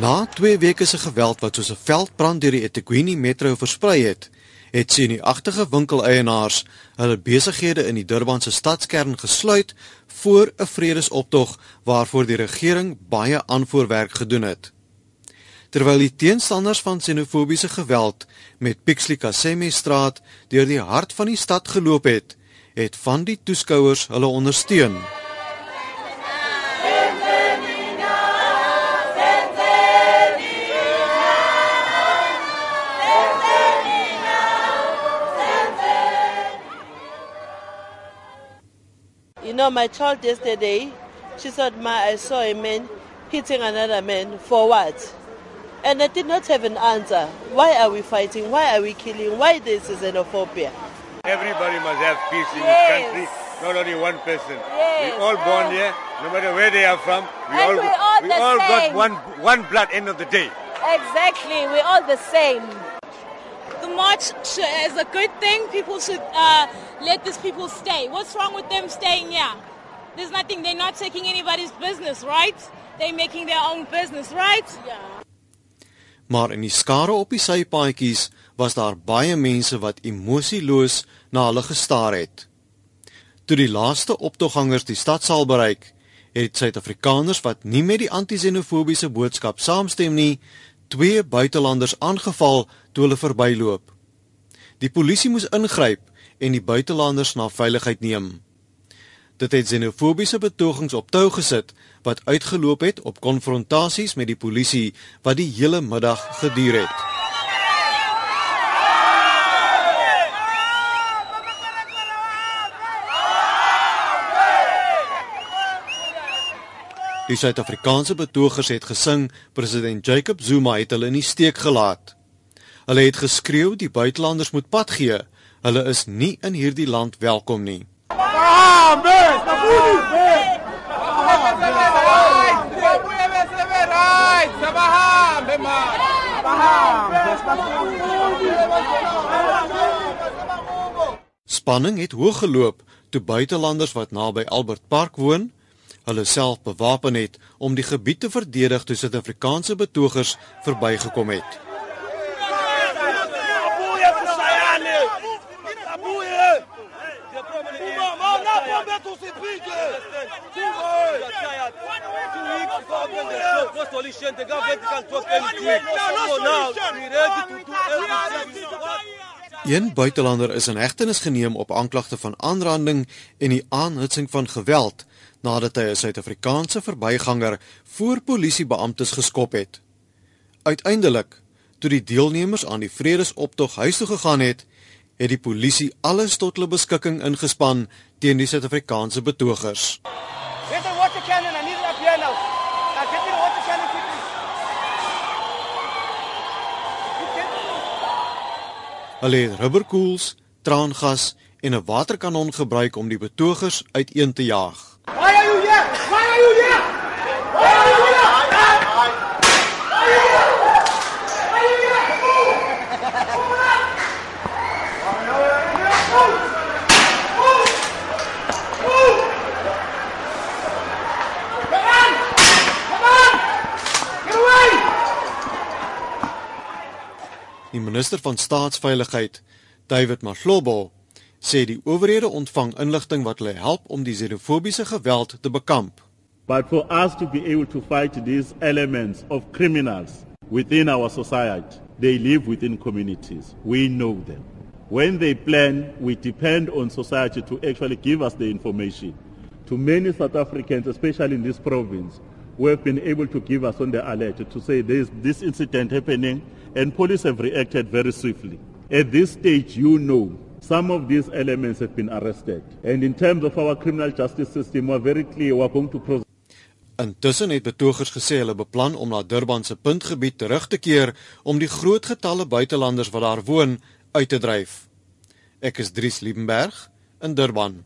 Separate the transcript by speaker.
Speaker 1: Na 2 weke se geweld wat soos 'n veldbrand deur die eThekwini metro versprei het, het sien die agtige winkeleienaars hulle besighede in die Durbanse stadskern gesluit voor 'n vredesoptog waarvoor die regering baie aanvoorwerk gedoen het. Terwyl die teenstanders van xenofobiese geweld met Pixley Kaseme straat deur die hart van die stad geloop het, het van die toeskouers hulle ondersteun.
Speaker 2: You know, my child yesterday, she said, Ma, I saw a man hitting another man for what? And I did not have an answer. Why are we fighting? Why are we killing? Why this is xenophobia?
Speaker 3: Everybody must have peace in
Speaker 2: Yes.
Speaker 3: this country, not only one person.
Speaker 2: Yes.
Speaker 3: We all born um, here, no matter where they are from. We all,
Speaker 4: all
Speaker 3: we all got one one blood end of the day.
Speaker 4: Exactly, we're all the same.
Speaker 5: March is a good thing. People should uh, let these people stay. What's wrong with them staying here? There's nothing. They're not taking anybody's business, right? They're making their own business, right?
Speaker 2: Yeah.
Speaker 1: Maar in die skare op die sypaadjies was daar baie mense wat emosieloos na hulle gestaar het. Toe die laaste optoggangers die stadsaal bereik, het Suid-Afrikaners wat nie met die anti-xenofobiese boodskap saamstem nie, twee buitelanders aangeval toe hulle verbyloop. Die polisie moes ingryp en die buitelanders na veiligheid neem. Dit het xenofobiese betogings op tou gesit wat uitgeloop het op konfrontasies met die polisie wat die hele middag geduur het. Die Suid-Afrikaanse betogers het gesing president Jacob Zuma het hulle in die steek gelaat. Hulle het geskreeu die buitelanders moet pad gee. Hulle is nie in hierdie land welkom nie. Spanning het hoog geloop toe buitelanders wat naby Albert Park woon, hulle self bewapen het om die gebied te verdedig toe Suid-Afrikaanse betogers verbygekom het. Een buitelander is in hegtenis geneem op aanklagte van aanranding en die aanhitsing van geweld nadat hy 'n Suid-Afrikaanse verbyganger voor polisiebeamptes geskop het. Uiteindelik, toe die deelnemers aan die vredesoptog huis toe gegaan het, het die polisie alles tot hulle beskikking ingespan teen die Suid-Afrikaanse betogers.
Speaker 6: Get the water cannon. I need it up here now. Now get the water cannon quickly.
Speaker 1: Hulle het rubberkoels, traangas en 'n waterkanon gebruik om die betogers uiteen te jaag.
Speaker 6: Why are you here? Why are you here? Why are you here? Get away!
Speaker 1: Die minister van staatsveiligheid, David Mahlobo, sê die owerhede ontvang inligting wat hulle help om die xenofobiese geweld te bekamp.
Speaker 7: But for us to be able to fight these elements of criminals within our society, they live within communities. We know them. When they plan, we depend on society to actually give us the information. To many South Africans, especially in this province, who have been able to give us on the alert to say there's this incident happening, and police have reacted very swiftly. At this stage, you know some of these elements have been arrested. And in terms of our criminal justice system, we're very clear we're going to prosecute.
Speaker 1: Intussen het betogers gesê hulle beplan om na Durban se puntgebied terug te keer om die groot getalle buitelanders wat daar woon uit te dryf. Ek is Dries Liebenberg in Durban.